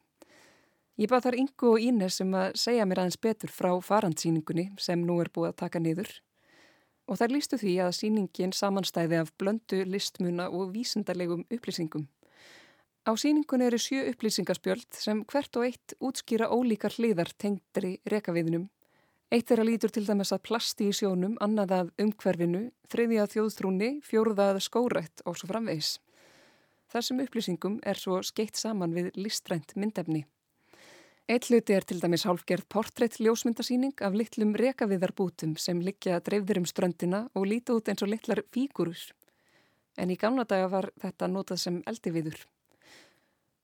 Ég bað þar Ingo og Ínes sem um að segja mér aðeins betur frá farandsýningunni sem nú er búið að taka niður og þær lístu því að síningin samanstæði af blöndu listmuna og vísindarlegum upplýsingum. Á síningun eru sjö upplýsingaspjöld sem hvert og eitt útskýra ólíkar hliðar tengdri rekaviðnum. Eitt er að lítur til dæmis að plasti í sjónum, annað að umhverfinu, þriði að þjóðþrúni, fjóruða að skórætt og svo framvegis. Þessum upplýsingum er svo skeitt saman við listrænt myndefni. Eitt hluti er til dæmis hálfgerð portrétt ljósmyndasýning af litlum rekaviðarbútum sem liggja dreifður um ströndina og líti út eins og litlar fígurur. En í gamla daga var þetta notað sem eldiviður.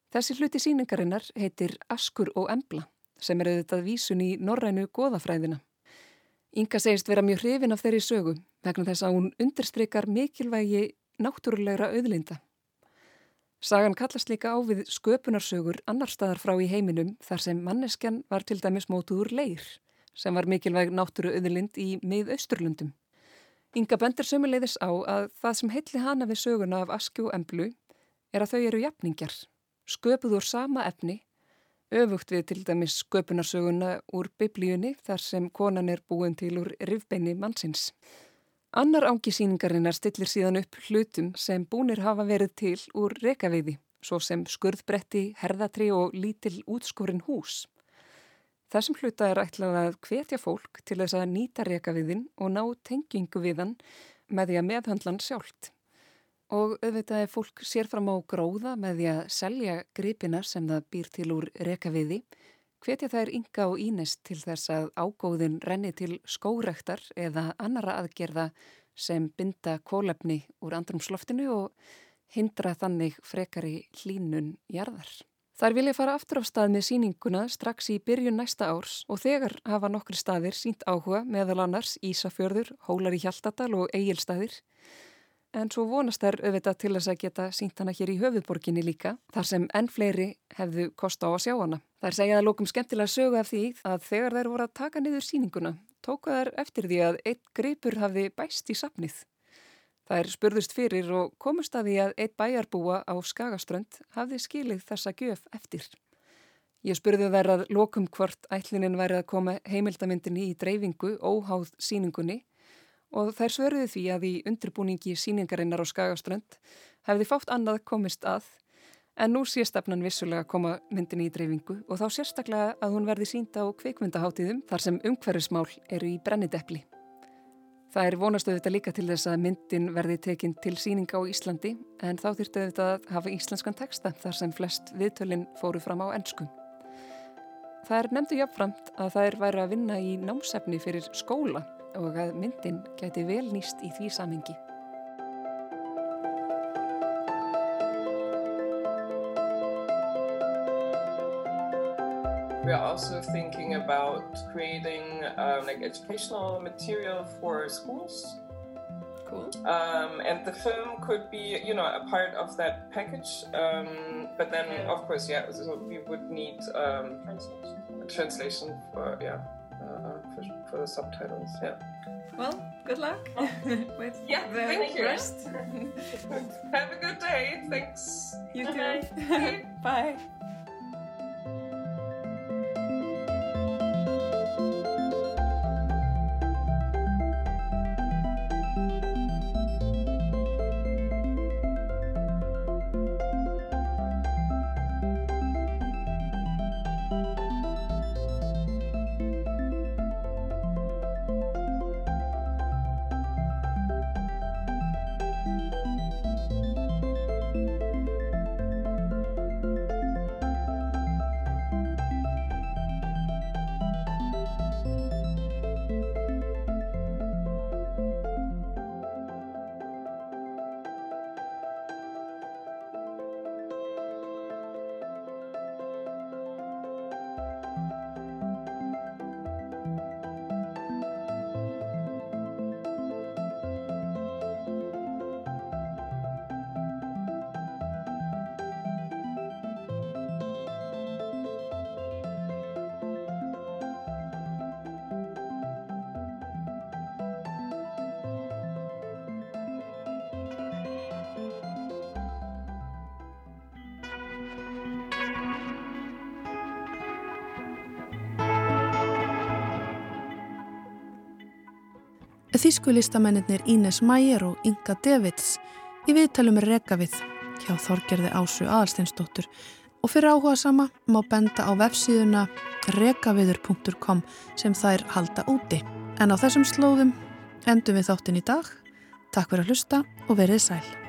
Þessi hluti síningarinnar heitir Askur og Embla sem er auðvitað vísun í norrænu goðafræðina. Inga segist vera mjög hrifin af þeirri sögu vegna þess að hún undirstreykar mikilvægi náttúrulegra auðlinda. Sagan kallast líka á við sköpunarsögur annar staðar frá í heiminum þar sem manneskjan var til dæmis mótuður leir sem var mikilvæg náttúru auðlind í mið-austurlundum. Inga bendur sömuleiðis á að það sem heitli hana við söguna af askju og emblu er að þau eru jafningjar, sköpuð úr sama efni, öfugt við til dæmis sköpunarsöguna úr biblíunni þar sem konan er búin til úr rifbeini mannsins. Annar ángisýningarinnar stillir síðan upp hlutum sem búnir hafa verið til úr rekaviði, svo sem skurðbretti, herðatri og lítil útskorin hús. Þessum hluta er ætlað að hvetja fólk til þess að nýta rekaviðin og ná tengingu við hann með því að meðhandlan sjálft. Og auðvitað er fólk sér fram á gróða með því að selja gripina sem það býr til úr rekaviði Hvetja þær Inga og Ínes til þess að ágóðin renni til skórektar eða annara aðgerða sem binda kólefni úr andrumsloftinu og hindra þannig frekari hlínun jarðar. Þær vilja fara aftur á stað með síninguna strax í byrjun næsta árs og þegar hafa nokkri staðir sínt áhuga meðal annars Ísafjörður, Hólar í Hjaltadal og Egilstaðir en svo vonast þær auðvitað til þess að geta sínt hana hér í höfuborginni líka, þar sem enn fleiri hefðu kost á að sjá hana. Það er segjað að lókum skemmtilega sögu af því að þegar þær voru að taka niður síninguna, tóka þær eftir því að eitt gripur hafði bæst í sapnið. Er spurðust fyrir og komust að því að eitt bæjarbúa á Skagaströnd hafði skilið þessa gjöf eftir. Ég spurði þær að lókum hvort ætlinin væri að koma heimildamindinni í dreifingu óháð síningunni og þær svöruði því að í undirbúningi síningarinnar á Skagaströnd hefði fátt annað komist að en nú sé stefnan vissulega koma myndinni í dreifingu og þá sérstaklega að hún verði sínda á kveikmyndaháttíðum þar sem umhverfismál eru í brennidepli. Það er vonastu þetta líka til þess að myndin verði tekinn til síninga á Íslandi en þá þurftu þetta að hafa íslenskan texta þar sem flest viðtölinn fóru fram á ennsku. Það er nefndu jáfnframt að er væri að vinna í námsefni fyrir skóla og að myndin geti vel nýst í því samingi. We are also thinking about creating um, like educational material for schools. Cool. Um, and the film could be, you know, a part of that package. Um, but then, of course, yeah, so we would need um, translation. translation for, yeah for, for the subtitles. Yeah. Well, good luck oh. with yeah, the thank you. Have a good day. Thanks. You too. Bye. Þýsku listamennir Ínes Mæger og Inga Devits í viðtalum Rekavið hjá Þorgerði Ásu Aðalsteinsdóttur og fyrir áhuga sama má benda á vefsíðuna rekaviður.com sem þær halda úti. En á þessum slóðum endum við þáttin í dag. Takk fyrir að hlusta og verið sæl.